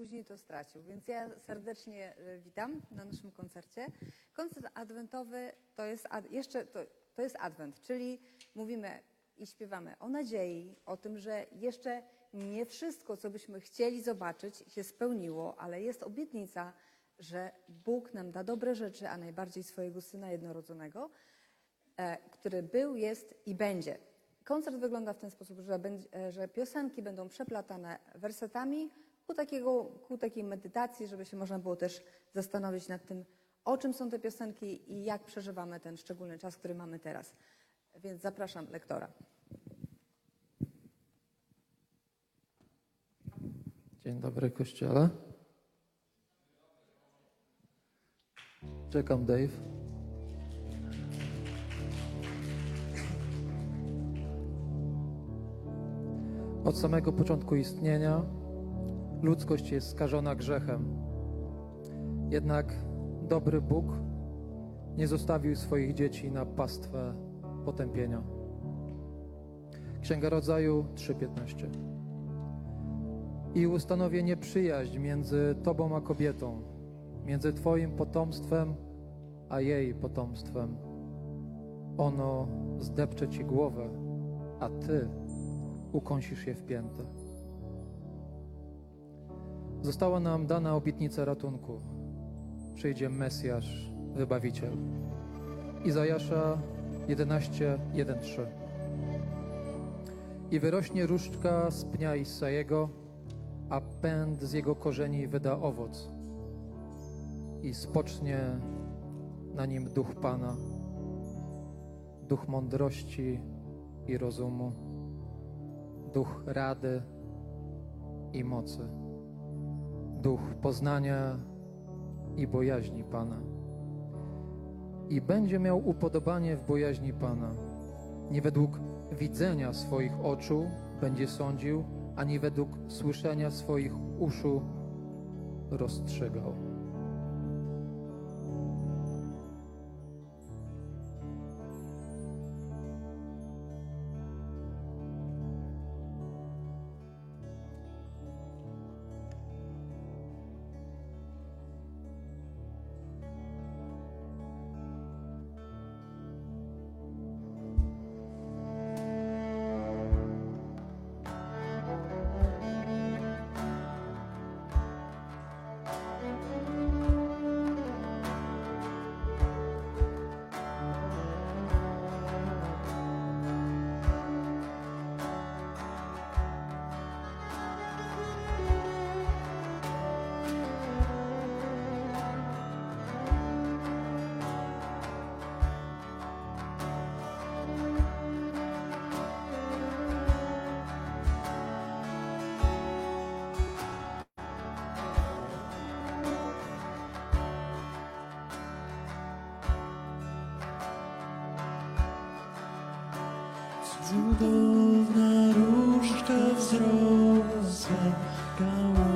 później to stracił. Więc ja serdecznie e, witam na naszym koncercie. Koncert adwentowy to jest ad, jeszcze to, to jest adwent, czyli mówimy i śpiewamy o nadziei, o tym, że jeszcze nie wszystko, co byśmy chcieli zobaczyć, się spełniło, ale jest obietnica, że Bóg nam da dobre rzeczy, a najbardziej swojego Syna jednorodzonego, e, który był, jest i będzie. Koncert wygląda w ten sposób, że, będzie, e, że piosenki będą przeplatane wersetami ku, takiego, ku takiej medytacji, żeby się można było też zastanowić nad tym, o czym są te piosenki i jak przeżywamy ten szczególny czas, który mamy teraz. Więc zapraszam lektora. Dzień dobry, kościele. Czekam, Dave. Od samego początku istnienia ludzkość jest skażona grzechem. Jednak dobry Bóg nie zostawił swoich dzieci na pastwę potępienia. Księga Rodzaju 3:15 i ustanowienie przyjaźń między Tobą a kobietą, między Twoim potomstwem a jej potomstwem. Ono zdepcze Ci głowę, a Ty ukąsisz je w piętę. Została nam dana obietnica ratunku. Przyjdzie Mesjasz, Wybawiciel. Izajasza 11:1-3 I wyrośnie różdżka z pnia Isajego, a pęd z jego korzeni wyda owoc. I spocznie na nim duch Pana, duch mądrości i rozumu, duch rady i mocy, duch poznania i bojaźni Pana. I będzie miał upodobanie w bojaźni Pana. Nie według widzenia swoich oczu będzie sądził, ani według słyszenia swoich uszu rozstrzygał. Духовная ружка взрослая, кого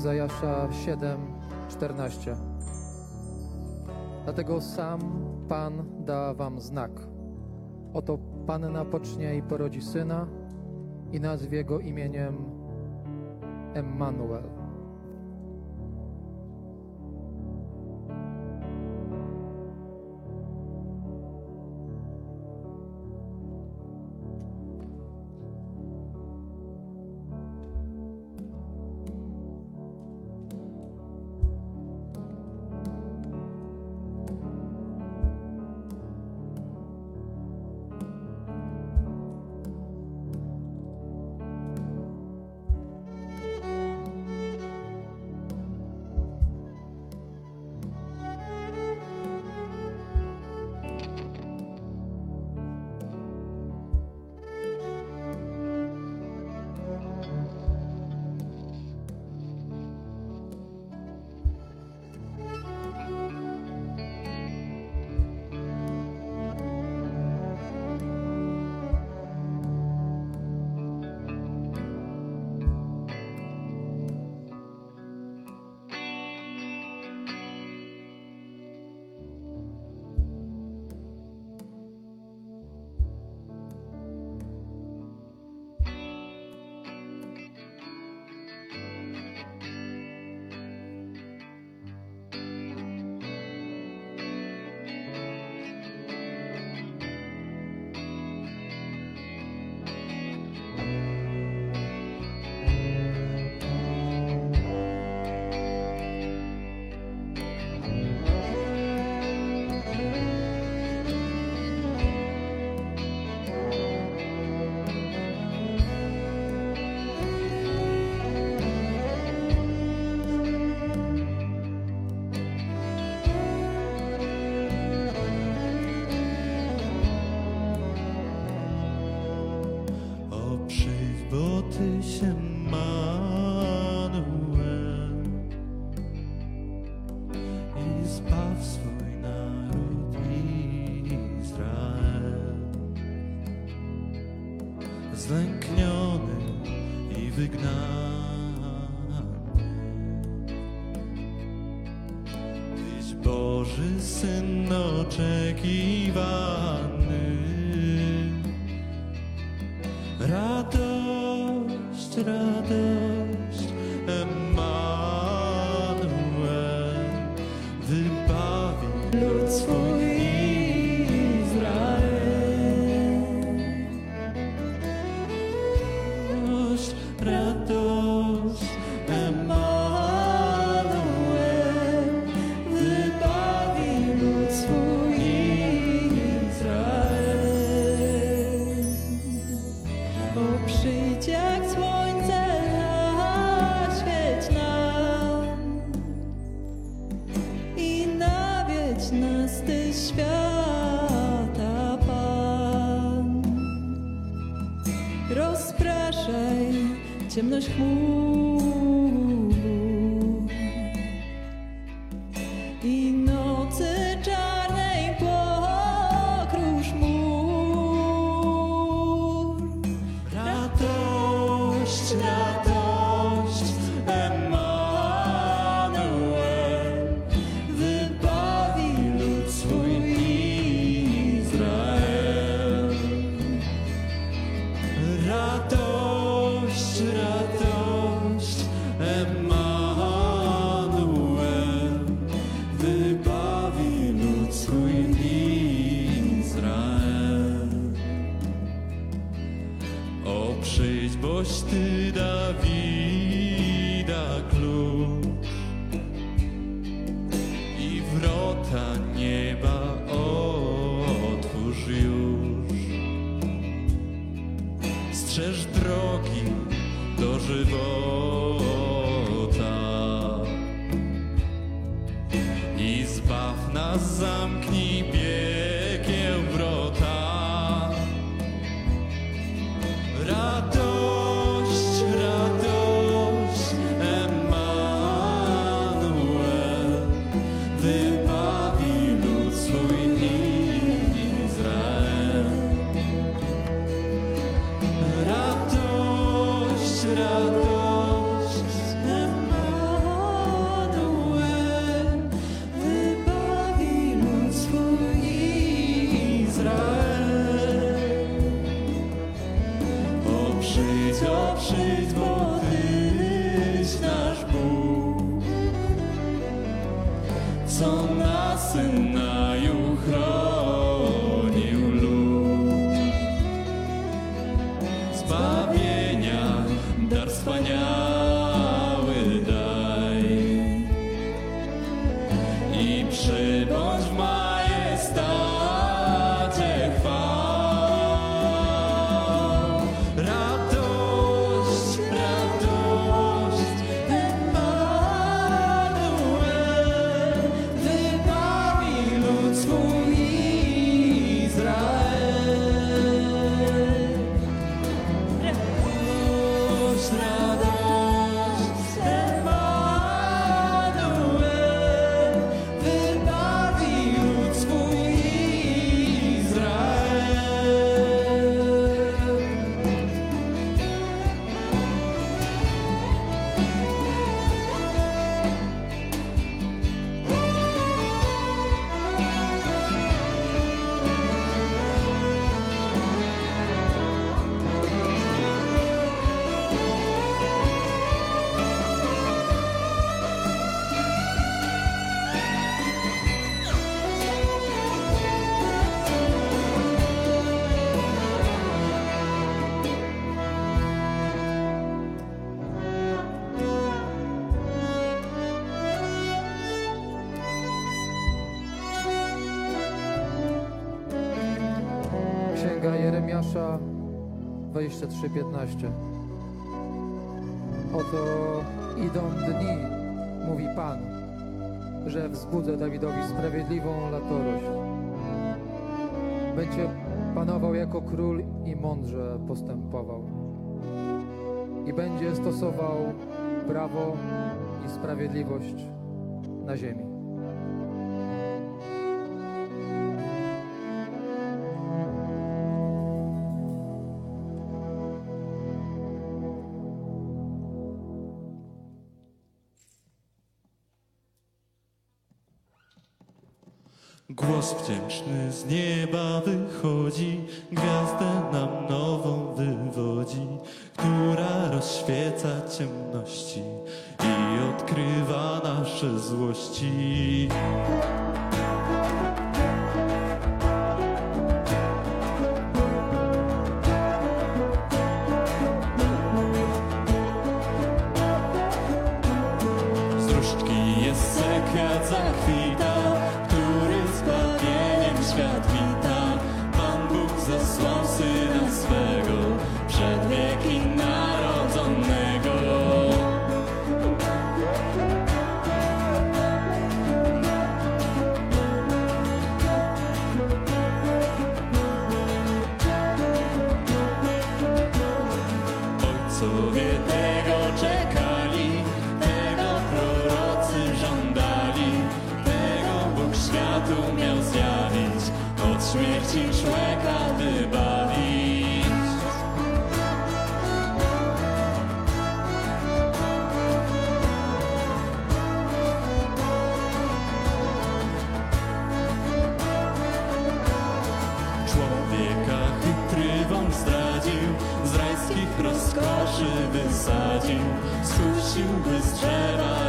Izajasza 7, 14. Dlatego sam Pan da wam znak. Oto Panna pocznie i porodzi syna i nazwie go imieniem Emmanuel. Jeremiasza 23:15. Oto idą dni, mówi Pan, że wzbudzę Dawidowi sprawiedliwą latorość. Będzie panował jako król i mądrze postępował. I będzie stosował prawo i sprawiedliwość na ziemi. Z nieba wychodzi, gwiazdę nam nową wywodzi, która rozświeca ciemności i odkrywa nasze złości. Z jest sekret zakwita, świat wita. Pan Bóg skusił by z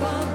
봐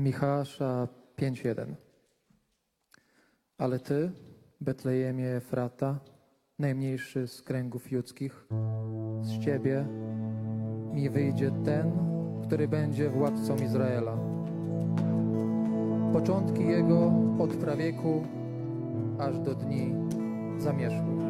Michasza 5:1. Ale ty, Betlejemie Efrata, najmniejszy z kręgów judzkich, z ciebie mi wyjdzie ten, który będzie władcą Izraela. Początki jego od prawieku aż do dni zamierzchu.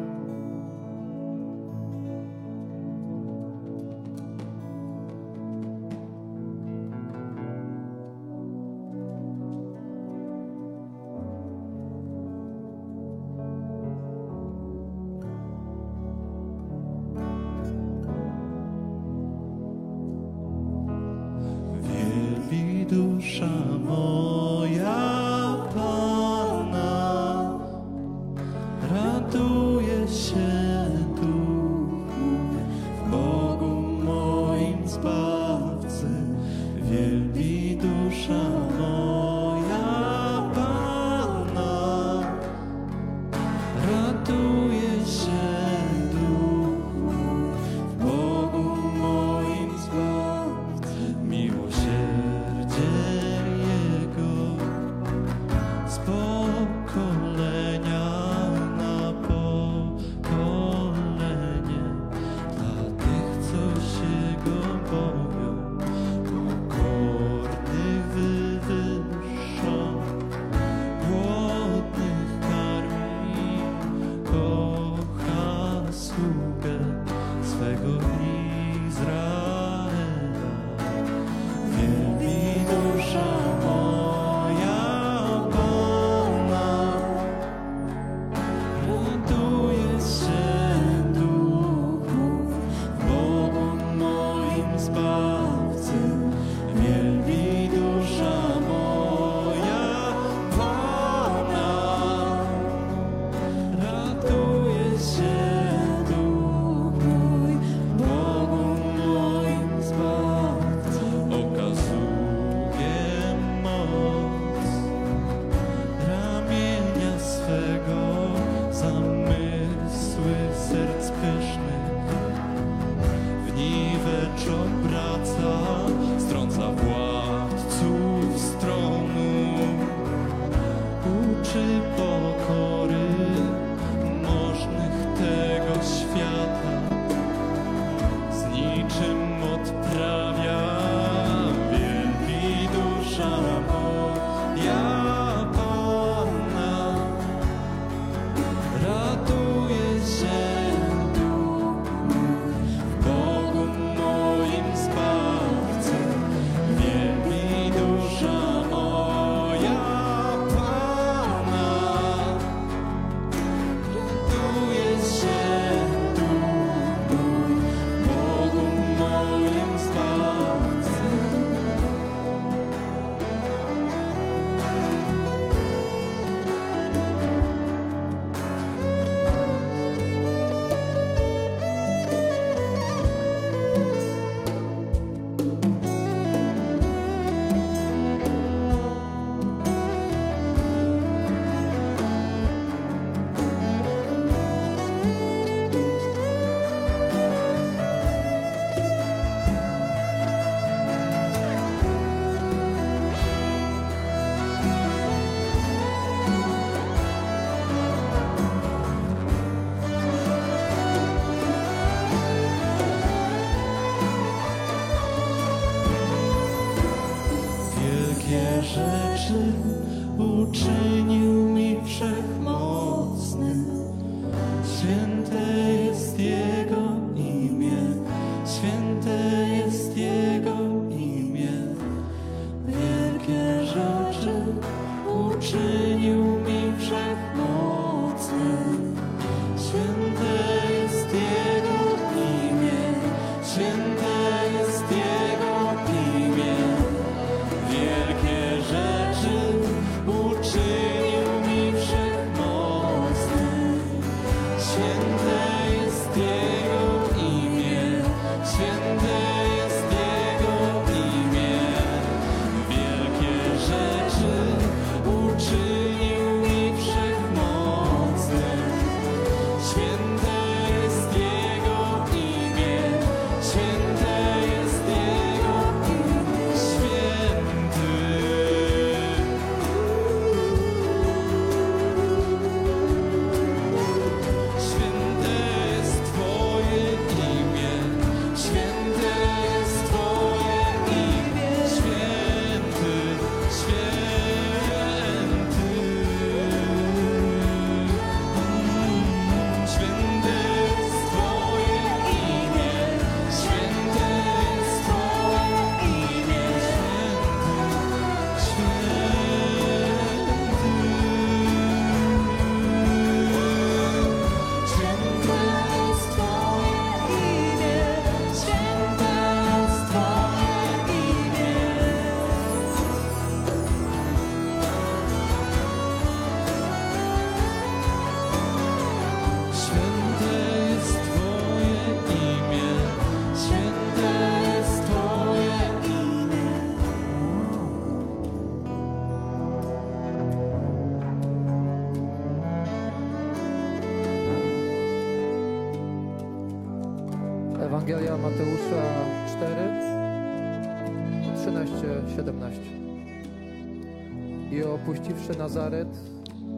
Opuściwszy Nazaret,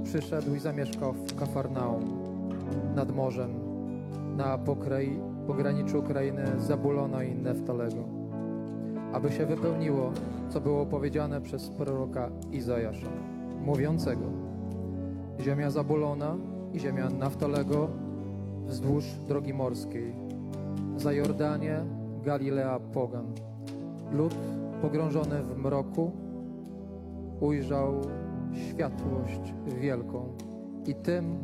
przyszedł i zamieszkał w Kafarnaum nad morzem, na pograniczu krainy Zabulona i Neftalego, aby się wypełniło, co było powiedziane przez proroka Izajasza, mówiącego Ziemia Zabulona i ziemia Naftalego wzdłuż drogi morskiej, za Jordanię, Galilea pogan. Lud pogrążony w mroku ujrzał światłość wielką i tym,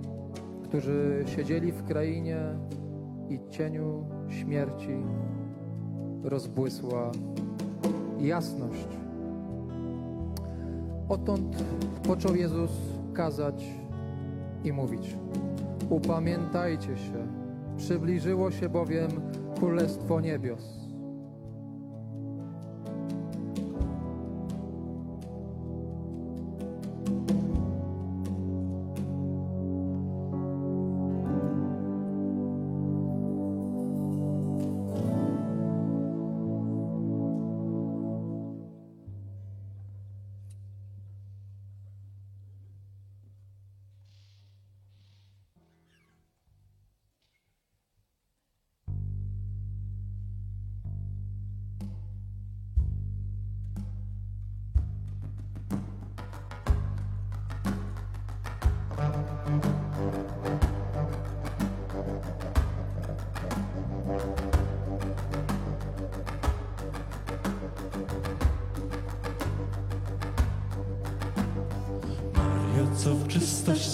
którzy siedzieli w krainie i cieniu śmierci, rozbłysła jasność. Odtąd począł Jezus kazać i mówić: Upamiętajcie się, przybliżyło się bowiem Królestwo Niebios.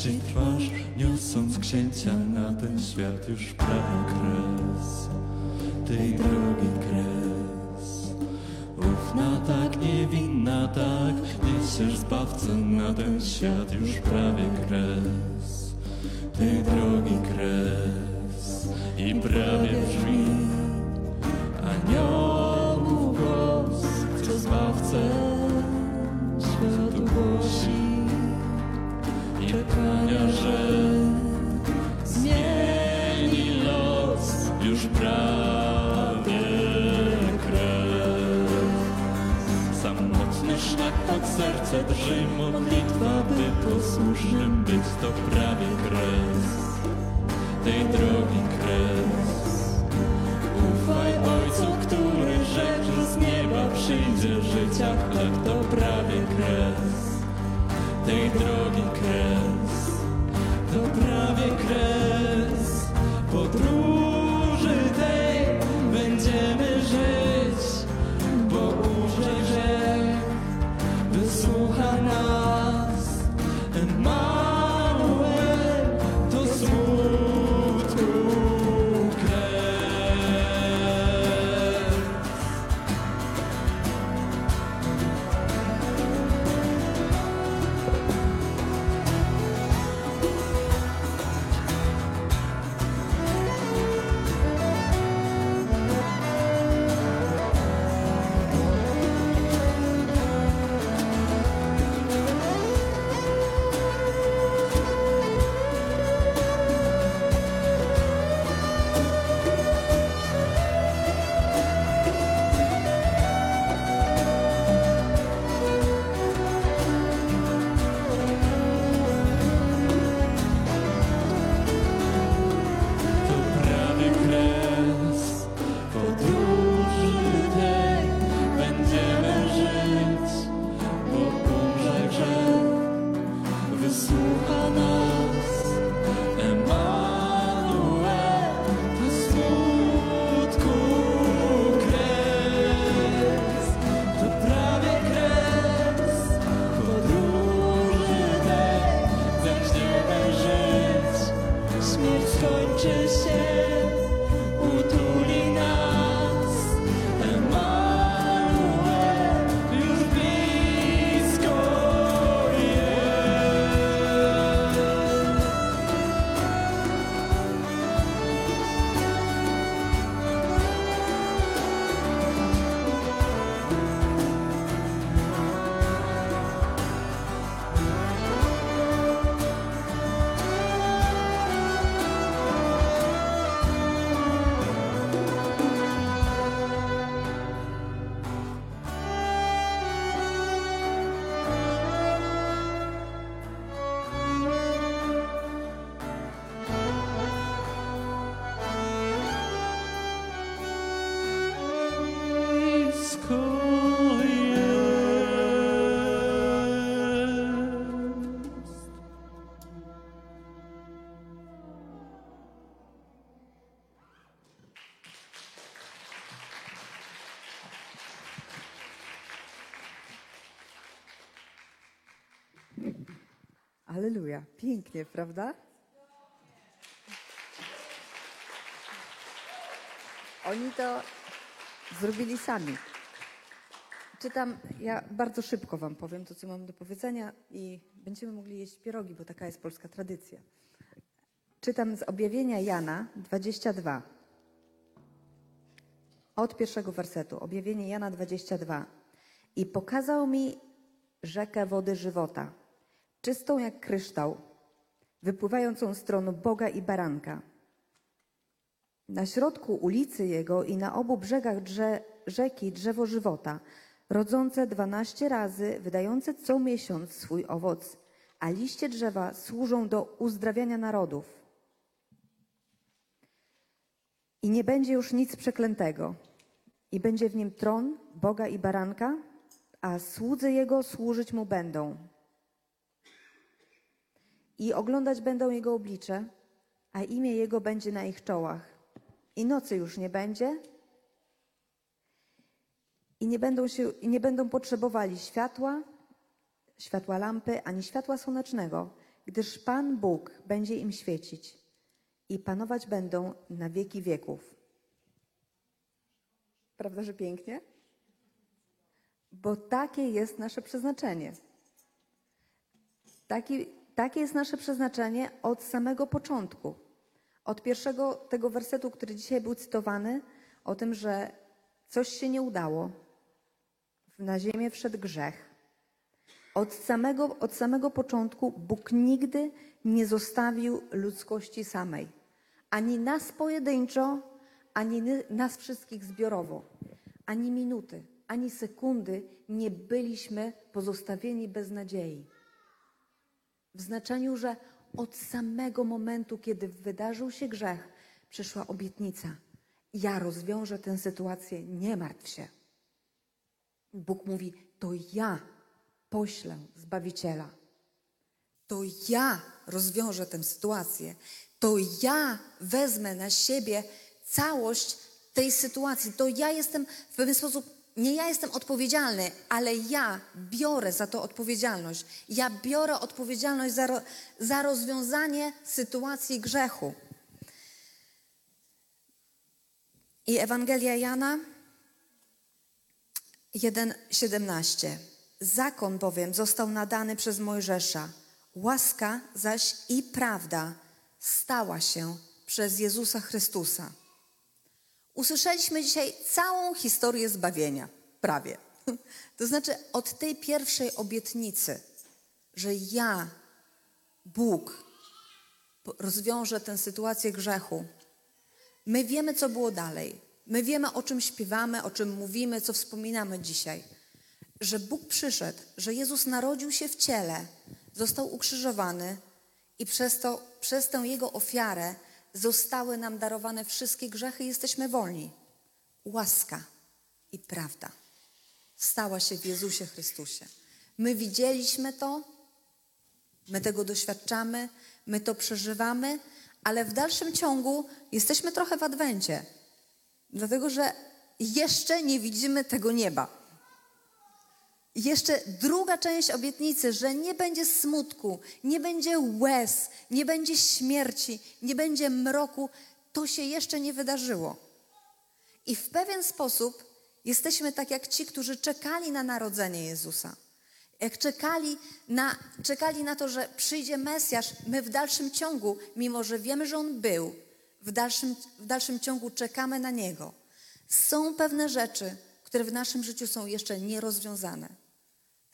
Czystości trwasz, niosąc księcia na ten świat już prawie kres, tej drogi kres. Ufna tak, niewinna tak, niesiesz Zbawcę na ten świat już prawie kres, tej drogi kres. I prawie brzmi aniołów głos, co Zbawcę czekania, że zmieni los już prawie kres. Samotny szlak pod serce drży modlitwa, by posłusznym być to prawie kres. Tej drogi kres. Ufaj Ojcu, który rzekł, z nieba przyjdzie życia chleb, to prawie kres tej drogi kres, to prawie kres. Podróży Aleluja. Pięknie, prawda? Oni to zrobili sami. Czytam, ja bardzo szybko Wam powiem to, co mam do powiedzenia i będziemy mogli jeść pierogi, bo taka jest polska tradycja. Czytam z objawienia Jana 22. Od pierwszego wersetu. Objawienie Jana 22. I pokazał mi rzekę wody żywota, czystą jak kryształ, wypływającą z tronu Boga i Baranka. Na środku ulicy jego i na obu brzegach drze, rzeki drzewo żywota, rodzące dwanaście razy, wydające co miesiąc swój owoc, a liście drzewa służą do uzdrawiania narodów. I nie będzie już nic przeklętego. I będzie w nim tron Boga i Baranka, a słudzy jego służyć mu będą. I oglądać będą jego oblicze, a imię jego będzie na ich czołach. I nocy już nie będzie, i nie będą, się, i nie będą potrzebowali światła, światła lampy, ani światła słonecznego, gdyż Pan Bóg będzie im świecić i panować będą na wieki wieków. Prawda, że pięknie? Bo takie jest nasze przeznaczenie. Taki, takie jest nasze przeznaczenie od samego początku. Od pierwszego tego wersetu, który dzisiaj był cytowany, o tym, że coś się nie udało, na ziemię wszedł grzech. Od samego, od samego początku Bóg nigdy nie zostawił ludzkości samej. Ani nas pojedynczo, ani nas wszystkich zbiorowo. Ani minuty, ani sekundy nie byliśmy pozostawieni bez nadziei. W znaczeniu, że od samego momentu, kiedy wydarzył się grzech, przyszła obietnica. Ja rozwiążę tę sytuację, nie martw się. Bóg mówi: To ja poślę Zbawiciela. to ja rozwiążę tę sytuację, to ja wezmę na siebie całość tej sytuacji, to ja jestem w pewien sposób, nie ja jestem odpowiedzialny, ale ja biorę za to odpowiedzialność. Ja biorę odpowiedzialność za, ro, za rozwiązanie sytuacji grzechu. I Ewangelia Jana 1:17. Zakon bowiem został nadany przez Mojżesza, łaska zaś i prawda stała się przez Jezusa Chrystusa. Usłyszeliśmy dzisiaj całą historię zbawienia, prawie. To znaczy od tej pierwszej obietnicy, że ja, Bóg, rozwiążę tę sytuację grzechu. My wiemy, co było dalej. My wiemy, o czym śpiewamy, o czym mówimy, co wspominamy dzisiaj. Że Bóg przyszedł, że Jezus narodził się w ciele, został ukrzyżowany i przez, to, przez tę Jego ofiarę zostały nam darowane wszystkie grzechy jesteśmy wolni. Łaska i prawda stała się w Jezusie Chrystusie. My widzieliśmy to, my tego doświadczamy, my to przeżywamy, ale w dalszym ciągu jesteśmy trochę w adwencie, dlatego że jeszcze nie widzimy tego nieba. Jeszcze druga część obietnicy, że nie będzie smutku, nie będzie łez, nie będzie śmierci, nie będzie mroku, to się jeszcze nie wydarzyło. I w pewien sposób jesteśmy tak jak ci, którzy czekali na narodzenie Jezusa. Jak czekali na, czekali na to, że przyjdzie Mesjasz, my w dalszym ciągu, mimo że wiemy, że On był, w dalszym, w dalszym ciągu czekamy na Niego. Są pewne rzeczy, które w naszym życiu są jeszcze nierozwiązane.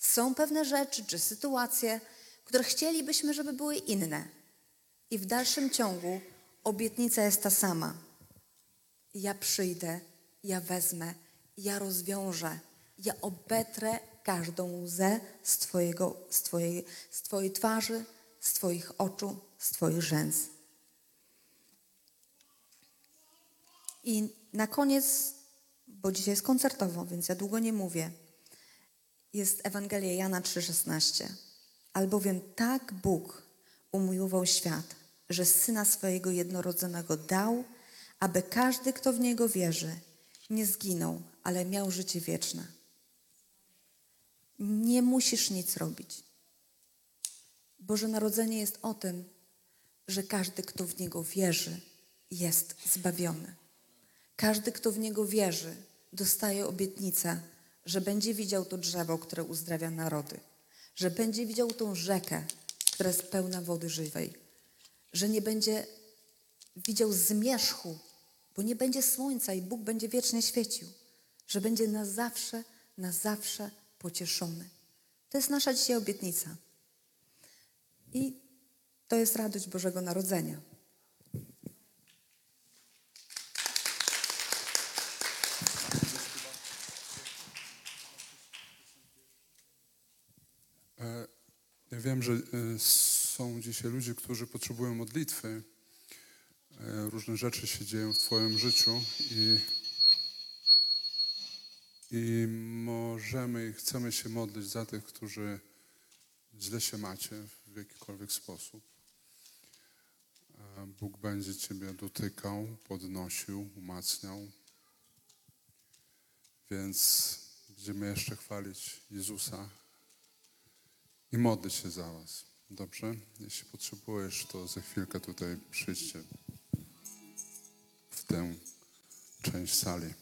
Są pewne rzeczy czy sytuacje, które chcielibyśmy, żeby były inne. I w dalszym ciągu obietnica jest ta sama. Ja przyjdę, ja wezmę, ja rozwiążę, ja obetrę każdą łzę z, twojego, z, twojej, z Twojej twarzy, z Twoich oczu, z Twoich rzęs. I na koniec, bo dzisiaj jest koncertowo, więc ja długo nie mówię, jest Ewangelia Jana 3,16. Albowiem tak Bóg umiłował świat, że Syna swojego jednorodzonego dał, aby każdy, kto w Niego wierzy, nie zginął, ale miał życie wieczne. Nie musisz nic robić. Boże Narodzenie jest o tym, że każdy, kto w Niego wierzy, jest zbawiony. Każdy, kto w Niego wierzy, dostaje obietnicę, że będzie widział to drzewo, które uzdrawia narody, że będzie widział tą rzekę, która jest pełna wody żywej, że nie będzie widział zmierzchu, bo nie będzie słońca i Bóg będzie wiecznie świecił, że będzie na zawsze, na zawsze pocieszony. To jest nasza dzisiaj obietnica. I to jest radość Bożego Narodzenia. Wiem, że e, są dzisiaj ludzie, którzy potrzebują modlitwy. E, Różne rzeczy się dzieją w Twoim życiu i, i możemy i chcemy się modlić za tych, którzy źle się macie w jakikolwiek sposób. E, Bóg będzie Ciebie dotykał, podnosił, umacniał. Więc będziemy jeszcze chwalić Jezusa i modlić się za Was. Dobrze? Jeśli potrzebujesz, to za chwilkę tutaj przyjdźcie w tę część sali.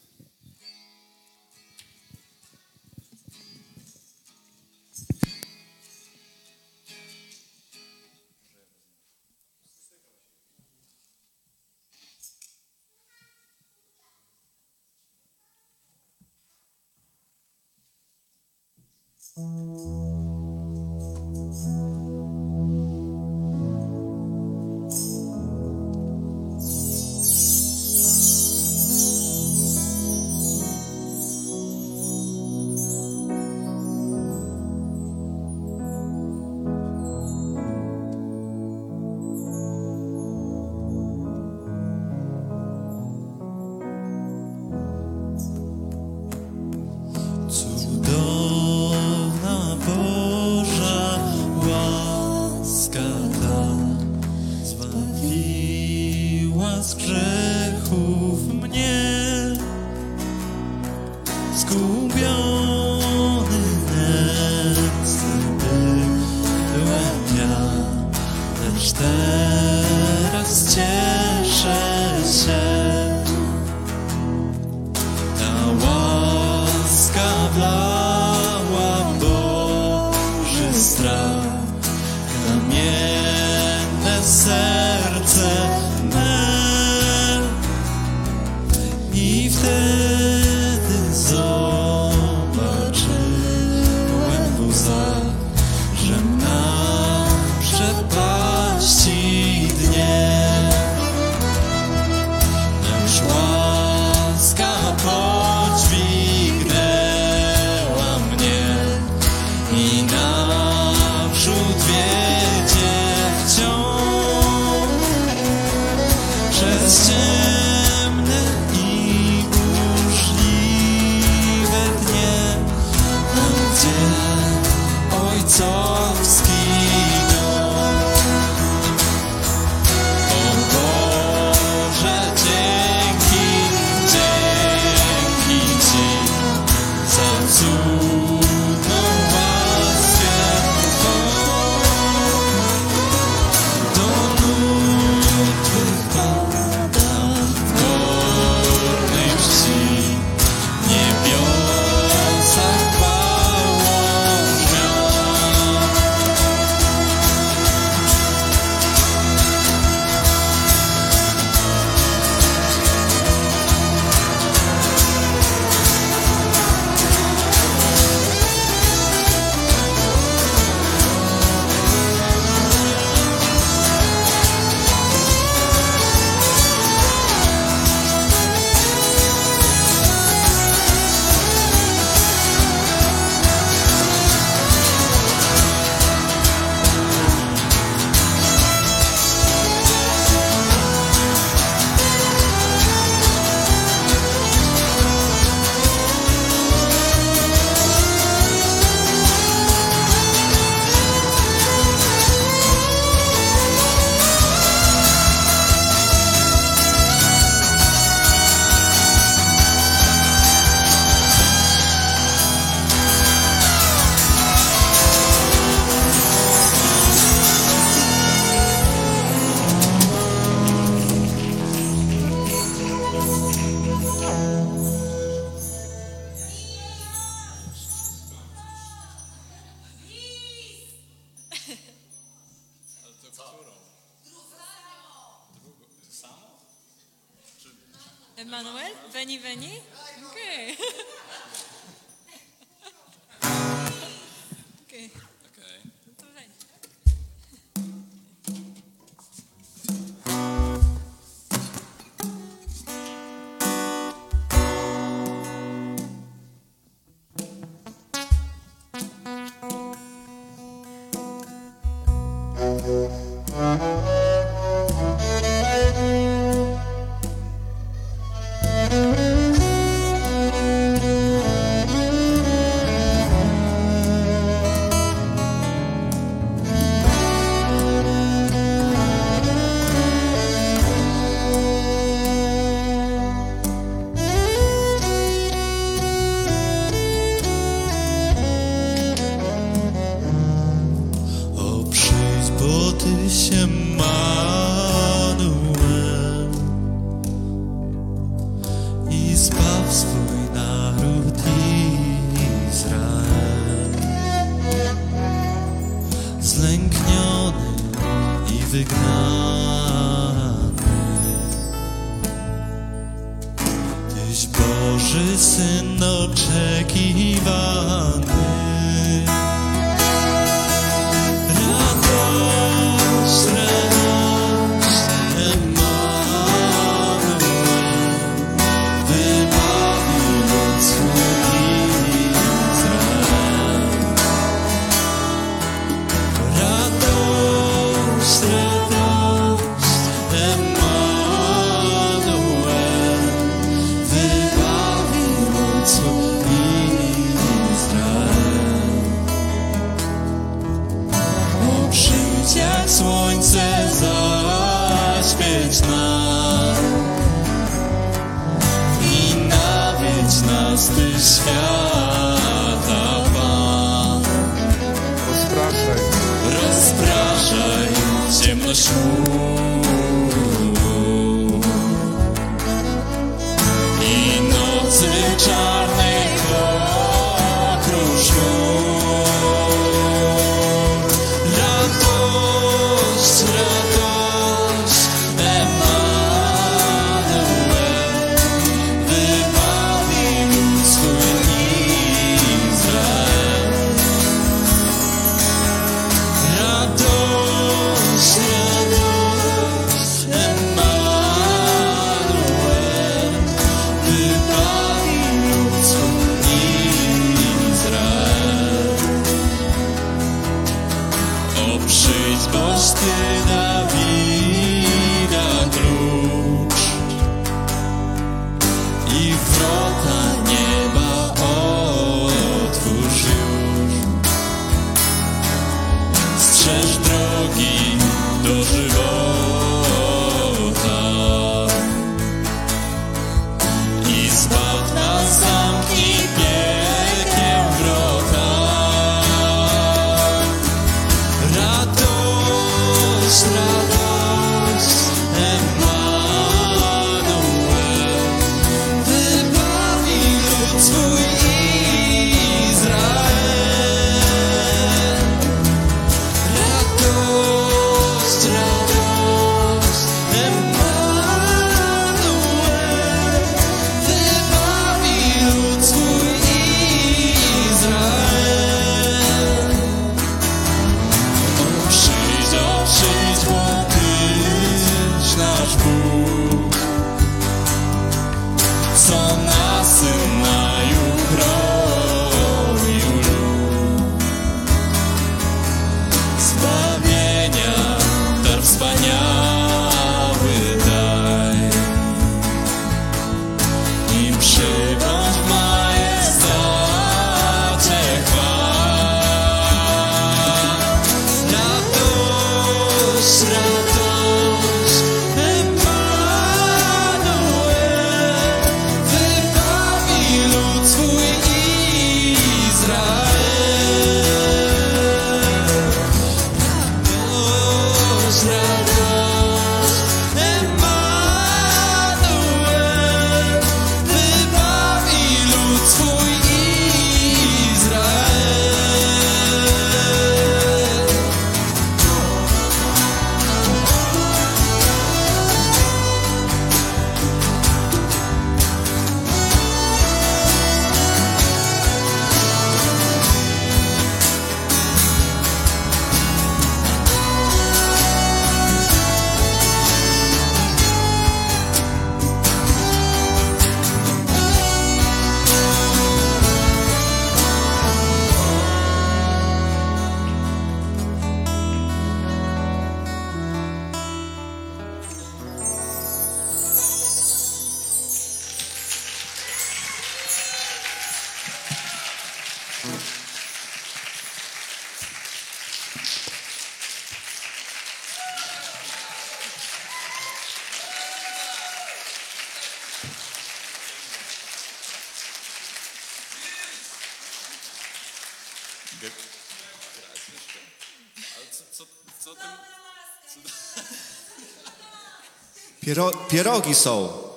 Piero, pierogi są.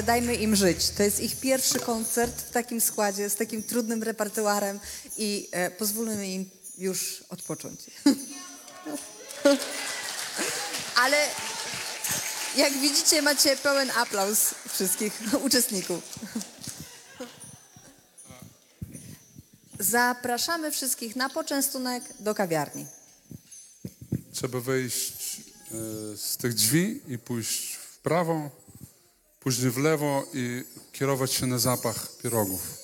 Ale dajmy im żyć. To jest ich pierwszy koncert w takim składzie, z takim trudnym repertuarem i e, pozwólmy im już odpocząć. ale jak widzicie, macie pełen aplauz wszystkich uczestników. Zapraszamy wszystkich na poczęstunek do kawiarni. Trzeba wyjść e, z tych drzwi i pójść w prawo, później w lewo i kierować się na zapach pierogów.